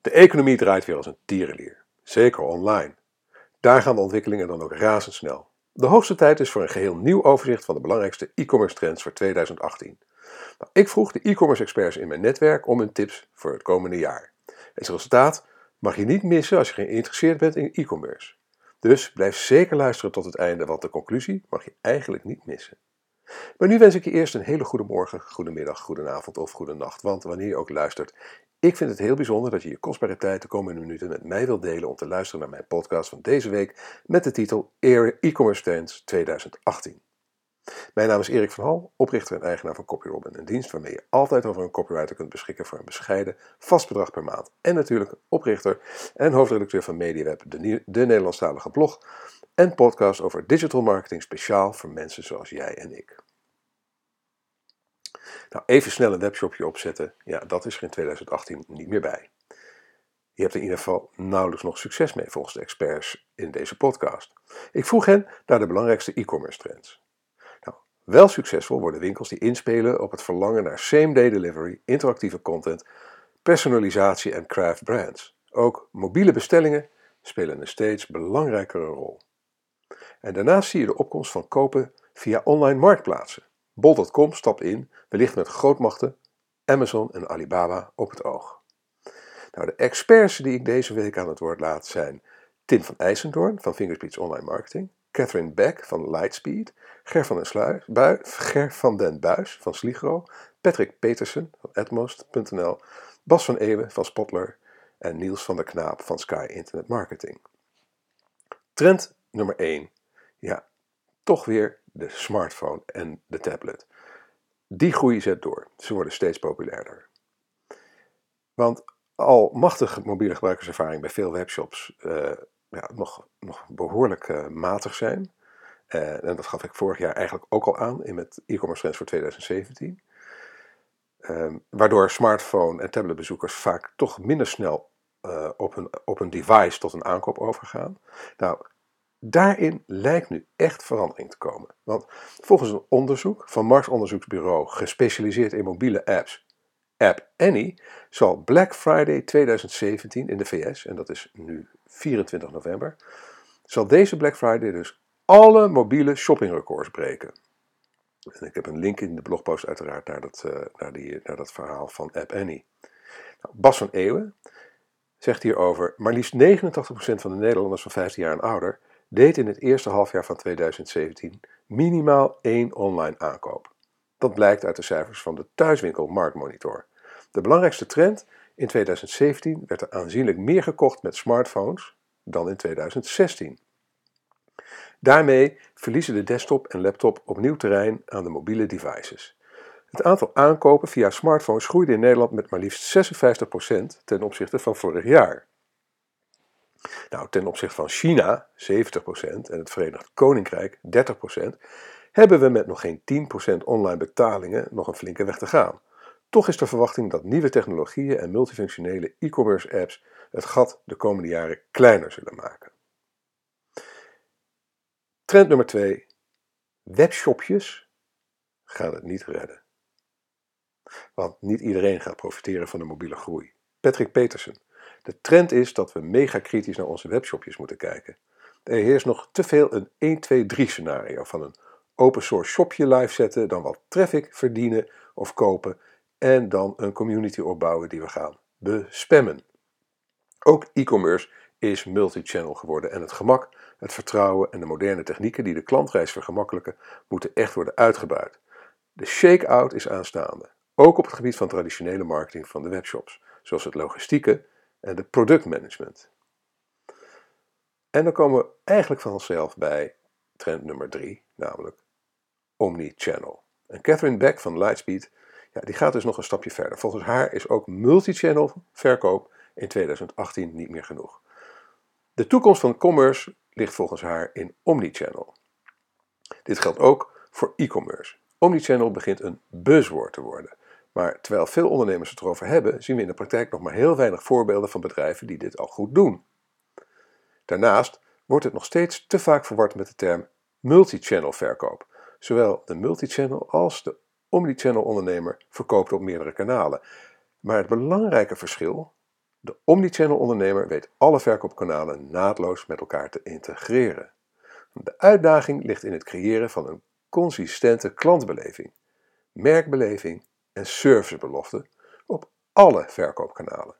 De economie draait weer als een tierenlier, zeker online. Daar gaan de ontwikkelingen dan ook razendsnel. De hoogste tijd is voor een geheel nieuw overzicht van de belangrijkste e-commerce trends voor 2018. Nou, ik vroeg de e-commerce experts in mijn netwerk om hun tips voor het komende jaar. Het resultaat mag je niet missen als je geïnteresseerd bent in e-commerce. Dus blijf zeker luisteren tot het einde, want de conclusie mag je eigenlijk niet missen. Maar nu wens ik je eerst een hele goede morgen, goedenavond of goede nacht. Want wanneer je ook luistert, ik vind het heel bijzonder dat je je kostbare tijd de komende minuten met mij wilt delen om te luisteren naar mijn podcast van deze week met de titel E-commerce Trends 2018. Mijn naam is Erik van Hal, oprichter en eigenaar van CopyRobin, een dienst waarmee je altijd over een copywriter kunt beschikken voor een bescheiden vast bedrag per maand. En natuurlijk oprichter en hoofdredacteur van MediaWeb, de, de Nederlandstalige blog en podcast over digital marketing speciaal voor mensen zoals jij en ik. Nou, even snel een webshopje opzetten, ja, dat is er in 2018 niet meer bij. Je hebt er in ieder geval nauwelijks nog succes mee volgens de experts in deze podcast. Ik vroeg hen naar de belangrijkste e-commerce trends. Nou, wel succesvol worden winkels die inspelen op het verlangen naar same-day delivery, interactieve content, personalisatie en craft brands. Ook mobiele bestellingen spelen een steeds belangrijkere rol. En daarnaast zie je de opkomst van kopen via online marktplaatsen. Bol.com stapt in, wellicht met grootmachten Amazon en Alibaba op het oog. Nou, de experts die ik deze week aan het woord laat zijn Tim van IJsendoorn van Fingerspeech Online Marketing, Catherine Beck van Lightspeed, Ger van den, Sluis, Ger van den Buis van Sligro, Patrick Petersen van Atmost.nl, Bas van Eeuwen van Spotler en Niels van der Knaap van Sky Internet Marketing. Trend nummer 1. Ja, toch weer de smartphone en de tablet. Die groei zet door. Ze worden steeds populairder. Want al machtig mobiele gebruikerservaring bij veel webshops uh, ja, nog, nog behoorlijk uh, matig zijn. Uh, en dat gaf ik vorig jaar eigenlijk ook al aan in met e-commerce trends voor 2017. Um, waardoor smartphone- en tabletbezoekers vaak toch minder snel op, een, op een device tot een aankoop overgaan. Nou, Daarin lijkt nu echt verandering te komen. Want volgens een onderzoek van marktonderzoeksbureau gespecialiseerd in mobiele apps, App Annie, zal Black Friday 2017 in de VS, en dat is nu 24 november, zal deze Black Friday dus alle mobiele shoppingrecords breken. En ik heb een link in de blogpost uiteraard naar dat, uh, naar die, naar dat verhaal van App Annie. Nou, Bas van Eeuwen zegt hierover, maar liefst 89% van de Nederlanders van 15 jaar en ouder deed in het eerste halfjaar van 2017 minimaal één online aankoop. Dat blijkt uit de cijfers van de thuiswinkel Marktmonitor. De belangrijkste trend in 2017 werd er aanzienlijk meer gekocht met smartphones dan in 2016. Daarmee verliezen de desktop en laptop opnieuw terrein aan de mobiele devices. Het aantal aankopen via smartphones groeide in Nederland met maar liefst 56% ten opzichte van vorig jaar. Nou, ten opzichte van China, 70%, en het Verenigd Koninkrijk, 30%, hebben we met nog geen 10% online betalingen nog een flinke weg te gaan. Toch is de verwachting dat nieuwe technologieën en multifunctionele e-commerce apps het gat de komende jaren kleiner zullen maken. Trend nummer 2. Webshopjes gaan het niet redden. Want niet iedereen gaat profiteren van de mobiele groei. Patrick Petersen, de trend is dat we mega kritisch naar onze webshopjes moeten kijken. Er heerst nog te veel een 1, 2, 3 scenario van een open source shopje live zetten, dan wat traffic verdienen of kopen en dan een community opbouwen die we gaan bespammen. Ook e-commerce is multi-channel geworden en het gemak, het vertrouwen en de moderne technieken die de klantreis vergemakkelijken, moeten echt worden uitgebuit. De shake-out is aanstaande, ook op het gebied van traditionele marketing van de webshops, zoals het logistieke en de productmanagement. En dan komen we eigenlijk vanzelf bij trend nummer drie, namelijk omni-channel. En Catherine Beck van Lightspeed, ja, die gaat dus nog een stapje verder. Volgens haar is ook multi-channel verkoop in 2018 niet meer genoeg. De toekomst van commerce ligt volgens haar in omni-channel. Dit geldt ook voor e-commerce. Omnichannel begint een buzzwoord te worden. Maar terwijl veel ondernemers het erover hebben, zien we in de praktijk nog maar heel weinig voorbeelden van bedrijven die dit al goed doen. Daarnaast wordt het nog steeds te vaak verward met de term multichannel verkoop. Zowel de multichannel als de omnichannel ondernemer verkoopt op meerdere kanalen. Maar het belangrijke verschil De omnichannel ondernemer weet alle verkoopkanalen naadloos met elkaar te integreren. De uitdaging ligt in het creëren van een consistente klantbeleving, merkbeleving en servicebelofte op alle verkoopkanalen.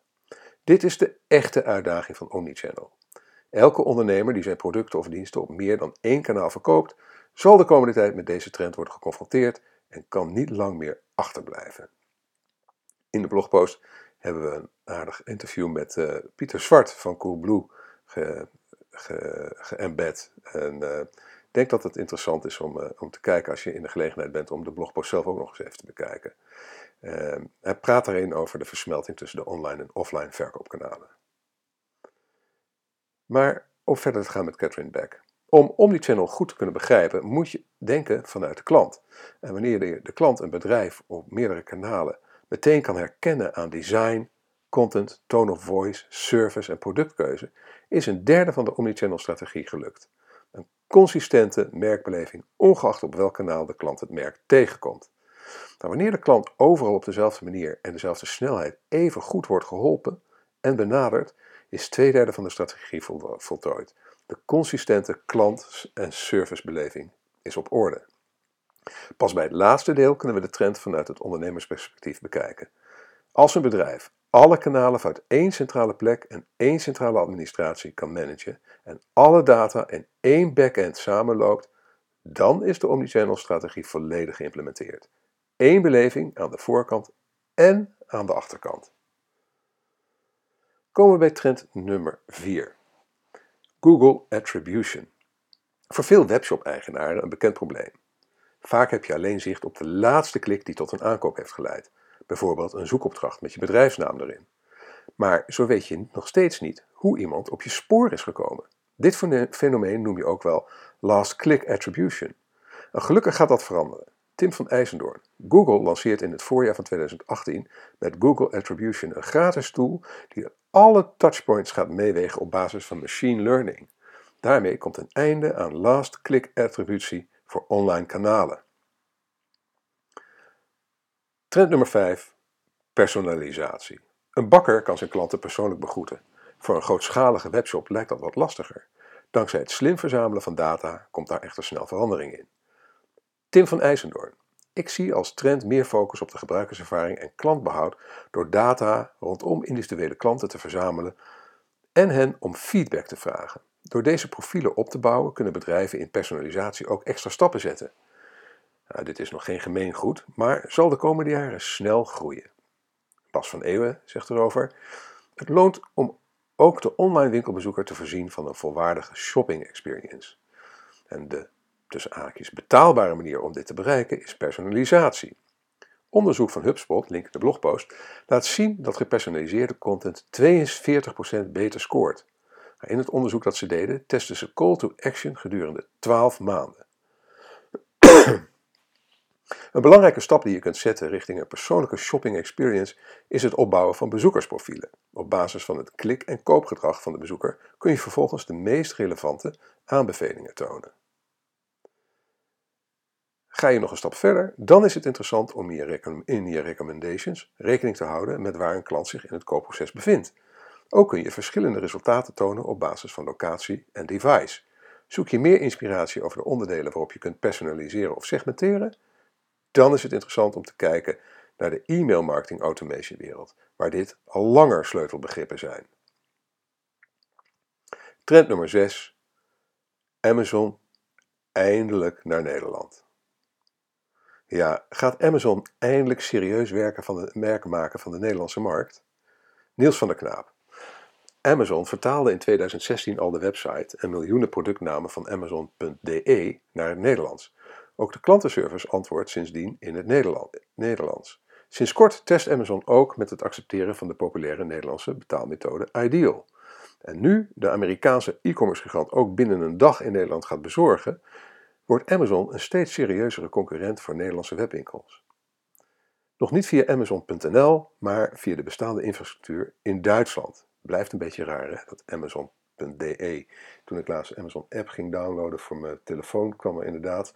Dit is de echte uitdaging van omnichannel. Elke ondernemer die zijn producten of diensten op meer dan één kanaal verkoopt, zal de komende tijd met deze trend worden geconfronteerd en kan niet lang meer achterblijven. In de blogpost hebben we een aardig interview met uh, Pieter Zwart van Coolblue. Ge, ge en uh, ik denk dat het interessant is om, uh, om te kijken als je in de gelegenheid bent om de blogpost zelf ook nog eens even te bekijken. hij praat daarin over de versmelting tussen de online en offline verkoopkanalen. Maar om verder te gaan met Catherine Beck. Om omnichannel goed te kunnen begrijpen, moet je denken vanuit de klant. En wanneer de, de klant een bedrijf op meerdere kanalen meteen kan herkennen aan design, content, tone of voice, service en productkeuze, is een derde van de omnichannel strategie gelukt. Consistente merkbeleving, ongeacht op welk kanaal de klant het merk tegenkomt. Nou, wanneer de klant overal op dezelfde manier en dezelfde snelheid even goed wordt geholpen en benaderd, is twee derde van de strategie voltooid. De consistente klant- en servicebeleving is op orde. Pas bij het laatste deel kunnen we de trend vanuit het ondernemersperspectief bekijken. Als een bedrijf alle kanalen vanuit één centrale plek en één centrale administratie kan managen en alle data in één backend samenloopt, dan is de omnichannel strategie volledig geïmplementeerd. Eén beleving aan de voorkant en aan de achterkant. Komen we bij trend nummer 4. Google Attribution. Voor veel webshop-eigenaren een bekend probleem. Vaak heb je alleen zicht op de laatste klik die tot een aankoop heeft geleid, bijvoorbeeld een zoekopdracht met je bedrijfsnaam erin. Maar zo weet je nog steeds niet hoe iemand op je spoor is gekomen. Dit fenomeen noem je ook wel last click attribution. En gelukkig gaat dat veranderen. Tim van IJsendoorn. Google lanceert in het voorjaar van 2018 met Google Attribution een gratis tool die alle touchpoints gaat meewegen op basis van machine learning. Daarmee komt een einde aan last click attributie voor online kanalen. Trend nummer 5. Personalisatie. Een bakker kan zijn klanten persoonlijk begroeten. Voor een grootschalige webshop lijkt dat wat lastiger. Dankzij het slim verzamelen van data komt daar echter snel verandering in. Tim van IJsendoorn. Ik zie als trend meer focus op de gebruikerservaring en klantbehoud door data rondom individuele klanten te verzamelen en hen om feedback te vragen. Door deze profielen op te bouwen kunnen bedrijven in personalisatie ook extra stappen zetten. Nou, dit is nog geen gemeengoed, maar zal de komende jaren snel groeien. Bas van Eeuwen zegt erover: Het loont om ook de online winkelbezoeker te voorzien van een volwaardige shopping experience. En de tussen haakjes betaalbare manier om dit te bereiken is personalisatie. Onderzoek van HubSpot, link in de blogpost, laat zien dat gepersonaliseerde content 42% beter scoort. In het onderzoek dat ze deden, testen ze call to action gedurende 12 maanden. Een belangrijke stap die je kunt zetten richting een persoonlijke shopping experience is het opbouwen van bezoekersprofielen. Op basis van het klik- en koopgedrag van de bezoeker kun je vervolgens de meest relevante aanbevelingen tonen. Ga je nog een stap verder, dan is het interessant om in je recommendations rekening te houden met waar een klant zich in het koopproces bevindt. Ook kun je verschillende resultaten tonen op basis van locatie en device. Zoek je meer inspiratie over de onderdelen waarop je kunt personaliseren of segmenteren? Dan is het interessant om te kijken naar de e-mail marketing automation wereld, waar dit al langer sleutelbegrippen zijn. Trend nummer 6. Amazon eindelijk naar Nederland. Ja, gaat Amazon eindelijk serieus werken van de merken maken van de Nederlandse markt? Niels van der Knaap. Amazon vertaalde in 2016 al de website en miljoenen productnamen van Amazon.de naar het Nederlands. Ook de klantenservice antwoordt sindsdien in het Nederlands. Sinds kort test Amazon ook met het accepteren van de populaire Nederlandse betaalmethode Ideal. En nu de Amerikaanse e-commerce gigant ook binnen een dag in Nederland gaat bezorgen, wordt Amazon een steeds serieuzere concurrent voor Nederlandse webwinkels. Nog niet via Amazon.nl, maar via de bestaande infrastructuur in Duitsland. Blijft een beetje raar, hè? dat Amazon.de. Toen ik laatst Amazon app ging downloaden voor mijn telefoon, kwam er inderdaad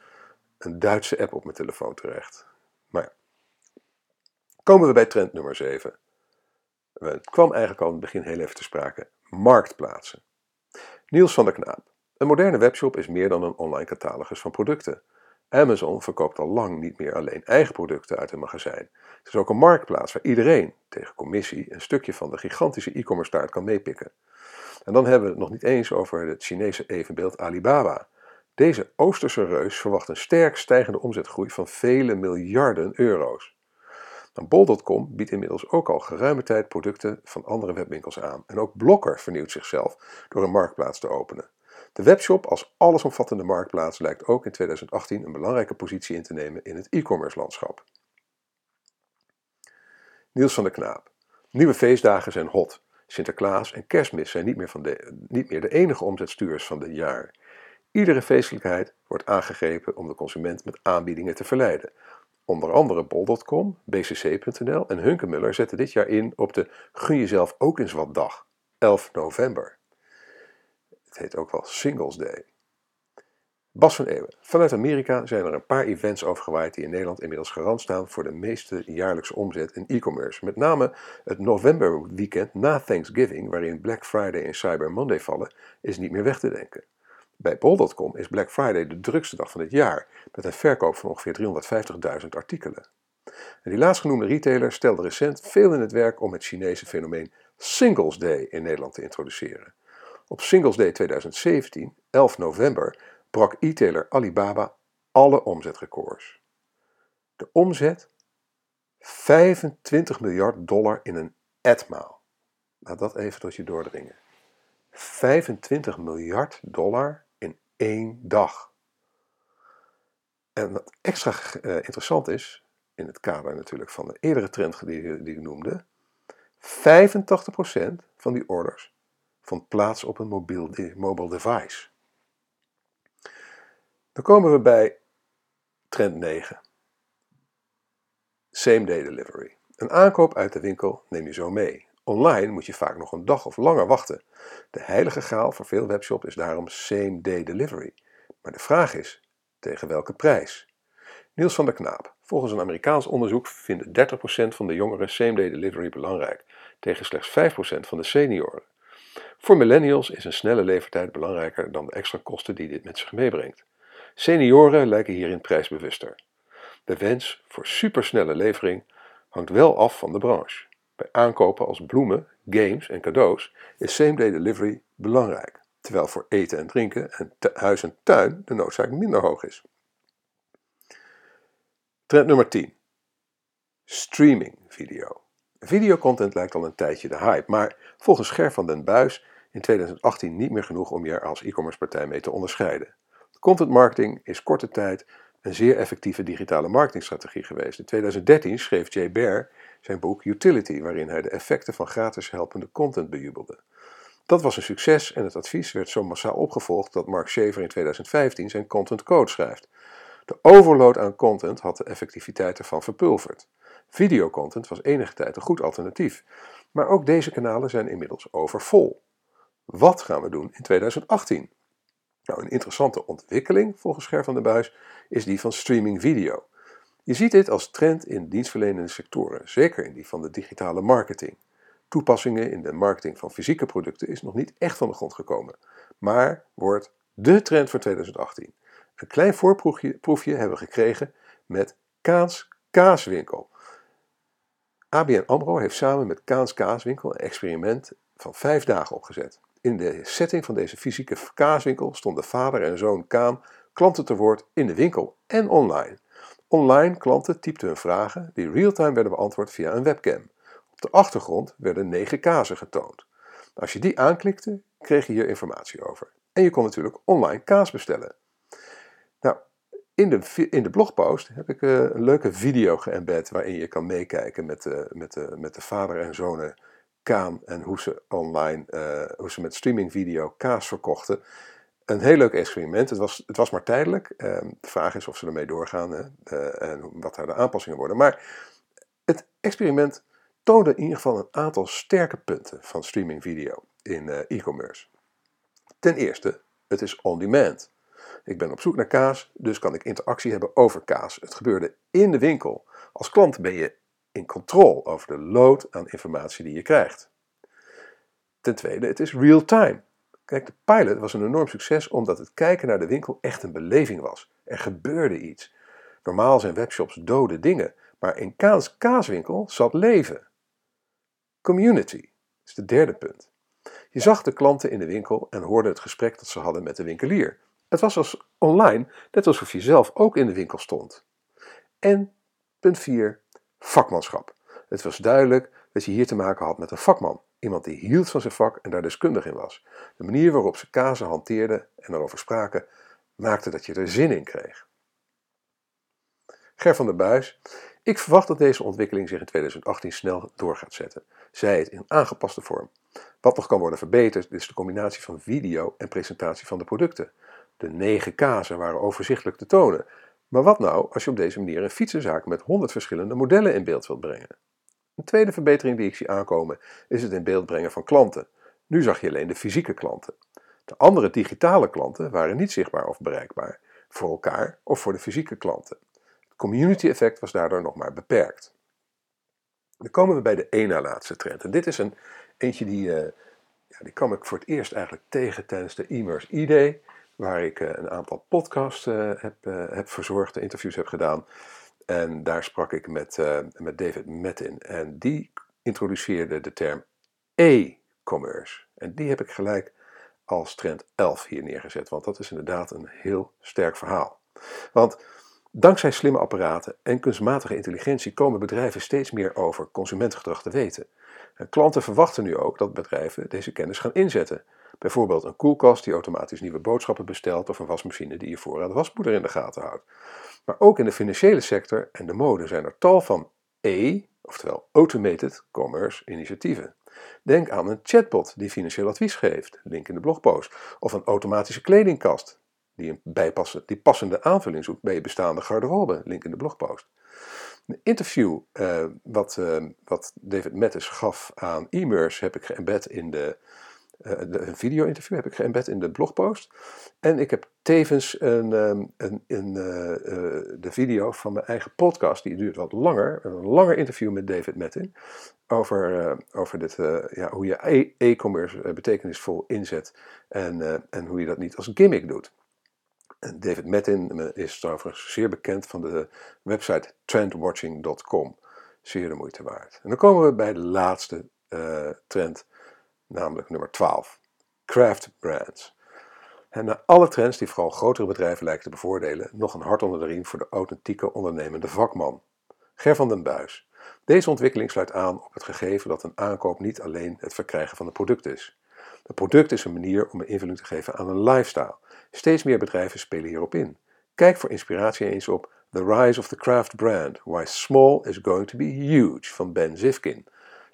een Duitse app op mijn telefoon terecht. Maar ja. Komen we bij trend nummer 7. Het kwam eigenlijk al in het begin heel even te sprake. Marktplaatsen. Niels van der Knaap. Een moderne webshop is meer dan een online catalogus van producten. Amazon verkoopt al lang niet meer alleen eigen producten uit een magazijn. Het is ook een marktplaats waar iedereen, tegen commissie, een stukje van de gigantische e-commerce taart kan meepikken. En dan hebben we het nog niet eens over het Chinese evenbeeld Alibaba. Deze Oosterse reus verwacht een sterk stijgende omzetgroei van vele miljarden euro's. Bol.com biedt inmiddels ook al geruime tijd producten van andere webwinkels aan. En ook Blokker vernieuwt zichzelf door een marktplaats te openen. De webshop als allesomvattende marktplaats lijkt ook in 2018 een belangrijke positie in te nemen in het e-commerce landschap. Niels van der Knaap. Nieuwe feestdagen zijn hot. Sinterklaas en kerstmis zijn niet meer, van de, niet meer de enige omzetstuurs van dit jaar. Iedere feestelijkheid wordt aangegrepen om de consument met aanbiedingen te verleiden. Onder andere bol.com, bcc.nl en Hunkemuller zetten dit jaar in op de Gun jezelf ook eens wat dag, 11 november. Het heet ook wel Singles Day. Bas van Eeuwen. Vanuit Amerika zijn er een paar events overgewaaid die in Nederland inmiddels garant staan voor de meeste jaarlijkse omzet in e-commerce. Met name het november weekend na Thanksgiving, waarin Black Friday en Cyber Monday vallen, is niet meer weg te denken. Bij bol.com is Black Friday de drukste dag van het jaar, met een verkoop van ongeveer 350.000 artikelen. En die laatstgenoemde retailer stelde recent veel in het werk om het Chinese fenomeen Singles Day in Nederland te introduceren. Op Singles Day 2017, 11 november, brak e-tailer Alibaba alle omzetrecords. De omzet 25 miljard dollar in een etmaal. Laat dat even tot je doordringen. 25 miljard dollar één dag. En wat extra uh, interessant is, in het kader natuurlijk van de eerdere trend die, die ik noemde, 85% van die orders vond plaats op een mobiel mobile device. Dan komen we bij trend 9. Same day delivery. Een aankoop uit de winkel neem je zo mee. Online moet je vaak nog een dag of langer wachten. De heilige graal voor veel webshops is daarom same day delivery. Maar de vraag is, tegen welke prijs? Niels van der Knaap. Volgens een Amerikaans onderzoek vinden 30% van de jongeren same day delivery belangrijk, tegen slechts 5% van de senioren. Voor millennials is een snelle levertijd belangrijker dan de extra kosten die dit met zich meebrengt. Senioren lijken hierin prijsbewuster. De wens voor supersnelle levering hangt wel af van de branche. Bij aankopen als bloemen, games en cadeaus is same-day delivery belangrijk, terwijl voor eten en drinken en huis en tuin de noodzaak minder hoog is. Trend nummer 10. Streaming video. Videocontent lijkt al een tijdje de hype, maar volgens Ger van den Buis in 2018 niet meer genoeg om je er als e-commerce partij mee te onderscheiden. Content marketing is korte tijd een zeer effectieve digitale marketingstrategie geweest. In 2013 schreef Jay Baer zijn boek Utility, waarin hij de effecten van gratis helpende content bejubelde. Dat was een succes en het advies werd zo massaal opgevolgd dat Mark Shaver in 2015 zijn Content Code schrijft. De overload aan content had de effectiviteit ervan verpulverd. Videocontent was enige tijd een goed alternatief, maar ook deze kanalen zijn inmiddels overvol. Wat gaan we doen in 2018? Nou, een interessante ontwikkeling volgens Ger van der Buis is die van streaming video. Je ziet dit als trend in dienstverlenende sectoren, zeker in die van de digitale marketing. Toepassingen in de marketing van fysieke producten is nog niet echt van de grond gekomen, maar wordt de trend voor 2018. Een klein voorproefje hebben we gekregen met Kaans Kaaswinkel. ABN AMRO heeft samen met Kaans Kaaswinkel een experiment van vijf dagen opgezet. In de setting van deze fysieke kaaswinkel stonden vader en zoon Kaan klanten te woord in de winkel en online. Online klanten typten hun vragen die real-time werden beantwoord via een webcam. Op de achtergrond werden negen kazen getoond. Als je die aanklikte, kreeg je hier informatie over. En je kon natuurlijk online kaas bestellen. Nou, in de, in de blogpost heb ik eh, een leuke video geëmbed waarin je kan meekijken met de, met met de vader en zonen Kaan en hoe ze online, uh, hoe ze met streaming video kaas verkochten. Een heel leuk experiment. Het was, het was maar tijdelijk. Uh, de vraag is of ze ermee doorgaan uh, en wat daar de aanpassingen worden. Maar het experiment toonde in ieder geval een aantal sterke punten van streaming video in e-commerce. Ten eerste, het is on demand. Ik ben op zoek naar kaas, dus kan ik interactie hebben over kaas. Het gebeurde in de winkel. Als klant ben je in control over de load aan informatie die je krijgt. Ten tweede, het is real-time. Kijk, de pilot was een enorm succes omdat het kijken naar de winkel echt een beleving was. Er gebeurde iets. Normaal zijn webshops dode dingen, maar in Kaans kaaswinkel zat leven. Community is het derde punt. Je zag de klanten in de winkel en hoorde het gesprek dat ze hadden met de winkelier. Het was als online, net alsof je zelf ook in de winkel stond. En punt 4, vakmanschap. Het was duidelijk dat je hier te maken had met een vakman. Iemand die hield van zijn vak en daar deskundig in was. De manier waarop ze kazen hanteerden en erover spraken, maakte dat je er zin in kreeg. Ger van der Buis. Ik verwacht dat deze ontwikkeling zich in 2018 snel door gaat zetten. Zij het in aangepaste vorm. Wat nog kan worden verbeterd is de combinatie van video en presentatie van de producten. De negen kazen waren overzichtelijk te tonen. Maar wat nou als je op deze manier een fietsenzaak met 100 verschillende modellen in beeld wilt brengen? Een tweede verbetering die ik zie aankomen is het in beeld brengen van klanten. Nu zag je alleen de fysieke klanten. De andere digitale klanten waren niet zichtbaar of bereikbaar, voor elkaar of voor de fysieke klanten. Het community effect was daardoor nog maar beperkt. Dan komen we bij de ene laatste trend. En dit is een eentje die, uh, ja, die kwam ik voor het eerst eigenlijk tegen tijdens de e-merse e-day, waar ik uh, een aantal podcasts uh, heb, heb verzorgd, interviews heb gedaan. En daar sprak ik met, met David Metin. En die introduceerde de term e-commerce. En die heb ik gelijk als trend 11 hier neergezet, want dat is inderdaad een heel sterk verhaal. Want dankzij slimme apparaten en kunstmatige intelligentie komen bedrijven steeds meer over consumentengedrag te weten. En klanten verwachten nu ook dat bedrijven deze kennis gaan inzetten. Bijvoorbeeld een koelkast die automatisch nieuwe boodschappen bestelt of een wasmachine die je voorraad waspoeder in de gaten houdt. Maar ook in de financiële sector en de mode zijn er tal van E, oftewel Automated Commerce initiatieven. Denk aan een chatbot die financieel advies geeft, link in de blogpost, of een automatische kledingkast die een bijpassende, die passende aanvulling zoekt bij je bestaande garderobe, link in de blogpost. Een interview uh, wat, uh, wat David Mattis gaf aan e-merse heb ik geëmbed in de, een video-interview heb ik geëmbed in de blogpost. En ik heb tevens een, um, een, een de video van mijn eigen podcast, die duurt wat langer, een langer interview met David Mettin, over, over dit, ja, hoe je e-commerce betekenisvol inzet en, en hoe je dat niet als gimmick doet. David Mettin is trouwens zeer bekend van de website trendwatching.com. Zeer de moeite waard. En dan komen we bij de laatste trend, namelijk nummer 12. Craft brands. En na alle trends die vooral grotere bedrijven lijken te bevoordelen, nog een hart onder de riem voor de authentieke ondernemende vakman. Ger van den Buis. Deze ontwikkeling sluit aan op het gegeven dat een aankoop niet alleen het verkrijgen van een product is. Het product is een manier om een invulling te geven aan een lifestyle. Steeds meer bedrijven spelen hierop in. Kijk voor inspiratie eens op The Rise of the Craft Brand: Why Small is Going to be Huge van Ben Zivkin.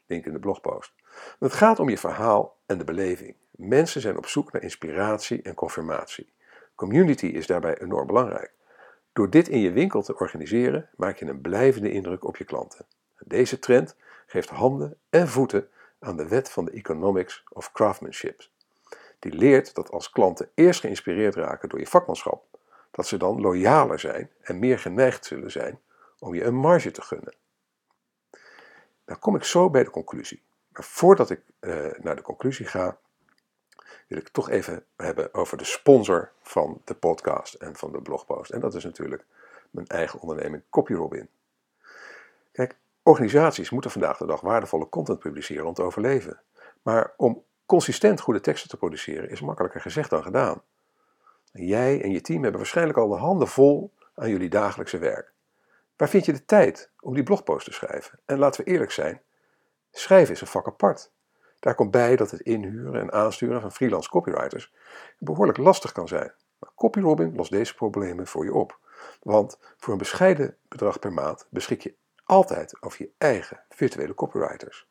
Link in de blogpost. Het gaat om je verhaal en de beleving. Mensen zijn op zoek naar inspiratie en confirmatie. Community is daarbij enorm belangrijk. Door dit in je winkel te organiseren, maak je een blijvende indruk op je klanten. Deze trend geeft handen en voeten aan de wet van de economics of craftsmanship. Die leert dat als klanten eerst geïnspireerd raken door je vakmanschap, dat ze dan loyaler zijn en meer geneigd zullen zijn om je een marge te gunnen. Dan kom ik zo bij de conclusie. Voordat ik uh, naar de conclusie ga, wil ik toch even hebben over de sponsor van de podcast en van de blogpost. En dat is natuurlijk mijn eigen onderneming CopyRobin. Kijk, Organisaties moeten vandaag de dag waardevolle content publiceren om te overleven. Maar om consistent goede teksten te produceren is makkelijker gezegd dan gedaan. jij en je team hebben waarschijnlijk al de handen vol aan jullie dagelijkse werk. Waar vind je de tijd om die blogpost te schrijven? En laten we eerlijk zijn, schrijven is een vak apart. Daar komt bij dat het inhuren en aansturen van freelance copywriters behoorlijk lastig kan zijn. Maar CopyRobin lost deze problemen voor je op. Want voor een bescheiden bedrag per maand beschik je altijd over je eigen virtuele copywriters.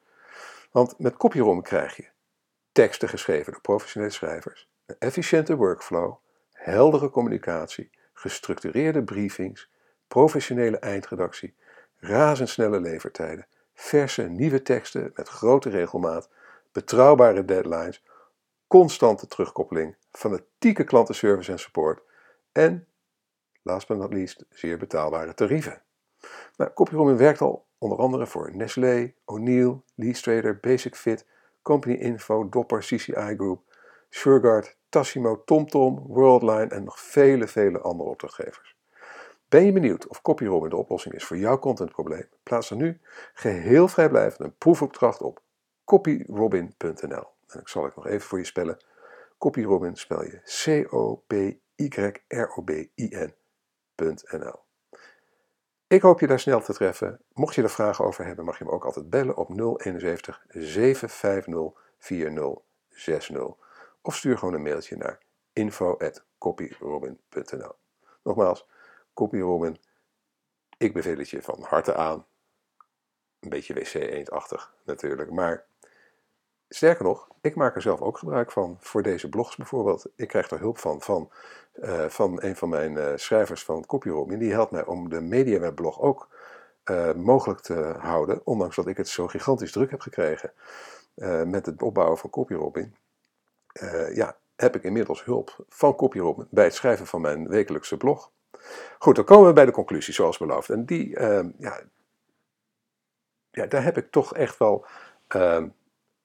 Want met CopyRom krijg je teksten geschreven door professionele schrijvers, een efficiënte workflow, heldere communicatie, gestructureerde briefings, professionele eindredactie, razendsnelle levertijden, verse nieuwe teksten met grote regelmaat, betrouwbare deadlines, constante terugkoppeling, fanatieke klantenservice en support en, last but not least, zeer betaalbare tarieven. Nou, CopyRoman werkt al onder andere voor Nestlé, O'Neill, Lee Trader, Basic Fit, Company Info, Dopper, CCI Group, Sureguard, Tassimo, TomTom, Worldline en nog vele, vele andere opdrachtgevers. Ben je benieuwd of CopyRobin de oplossing is voor jouw contentprobleem? Plaats dan nu geheel vrijblijvend een proefopdracht op copyrobin.nl. En ik zal het nog even voor je spellen. CopyRobin spel je C-O-P-Y-R-O-B-I-N.nl. Ik hoop je daar snel te treffen. Mocht je er vragen over hebben, mag je me ook altijd bellen op 071 750 4060. Of stuur gewoon een mailtje naar info.copyrobin.nl. Nogmaals, CopyRobin, ik beveel het je van harte aan. Een beetje wc-eendachtig natuurlijk, maar sterker nog, ik maak er zelf ook gebruik van voor deze blogs bijvoorbeeld. Ik krijg er hulp van van, uh, van een van mijn uh, schrijvers van CopyRobin. Die helpt mij om de MediaWeb-blog ook uh, mogelijk te houden, ondanks dat ik het zo gigantisch druk heb gekregen met het opbouwen van CopyRobin. ja, heb ik inmiddels hulp van CopyRobin bij het schrijven van mijn wekelijkse blog. Goed, dan komen we bij de conclusie, zoals beloofd. En die, ehm, ja, ja, daar heb ik toch echt wel ehm,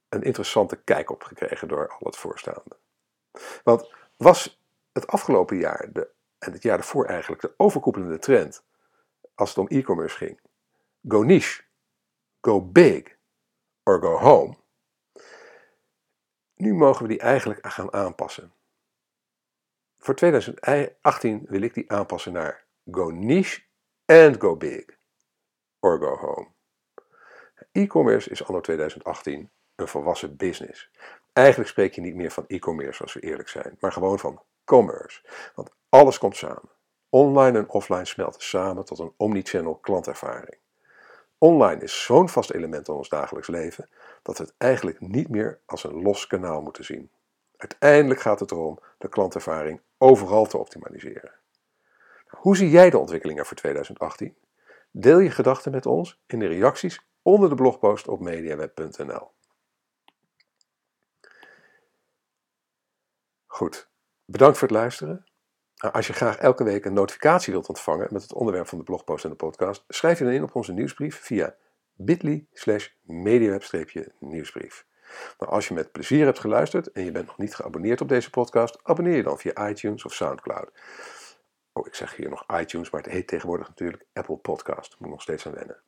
een interessante kijk op gekregen door al het voorstaande. Want was het afgelopen jaar de, en het jaar daarvoor eigenlijk de overkoepelende trend als het om e-commerce ging? Go niche, go big or go home. Nu mogen we die eigenlijk gaan aanpassen. Voor 2018 wil ik die aanpassen naar go niche and go big or go home. E-commerce is anno 2018 een volwassen business. Eigenlijk spreek je niet meer van e-commerce als we eerlijk zijn, maar gewoon van commerce. Want alles komt samen. Online en offline smelten samen tot een omnichannel klantervaring. Online is zo'n vast element in ons dagelijks leven dat we het eigenlijk niet meer als een los kanaal moeten zien. Uiteindelijk gaat het erom de klantervaring overal te optimaliseren. Hoe zie jij de ontwikkelingen voor 2018? Deel je gedachten met ons in de reacties onder de blogpost op mediaweb.nl. Goed, bedankt voor het luisteren. Nou, als je graag elke week een notificatie wilt ontvangen met het onderwerp van de blogpost en de podcast, schrijf je dan in op onze nieuwsbrief via bit.ly slash mediaweb-nieuwsbrief. Nou, als je met plezier hebt geluisterd en je bent nog niet geabonneerd op deze podcast, abonneer je dan via iTunes of Soundcloud. Oh, ik zeg hier nog iTunes, maar het heet tegenwoordig natuurlijk Apple Podcast. Moet nog steeds aan wennen.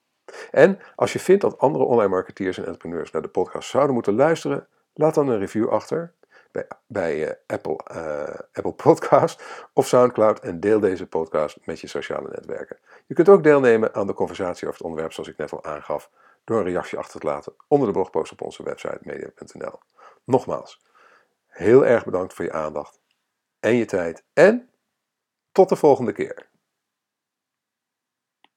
En als je vindt dat andere online marketeers en entrepreneurs naar de podcast zouden moeten luisteren, laat dan een review achter bij, bij uh, Apple, uh, Apple Podcast of Soundcloud en deel deze podcast met je sociale netwerken. Je kunt ook deelnemen aan de conversatie over het onderwerp zoals ik net al aangaf door een reactie achter te laten onder de blogpost op onze website media.nl. Nogmaals, heel erg bedankt voor je aandacht en je tijd en tot de volgende keer.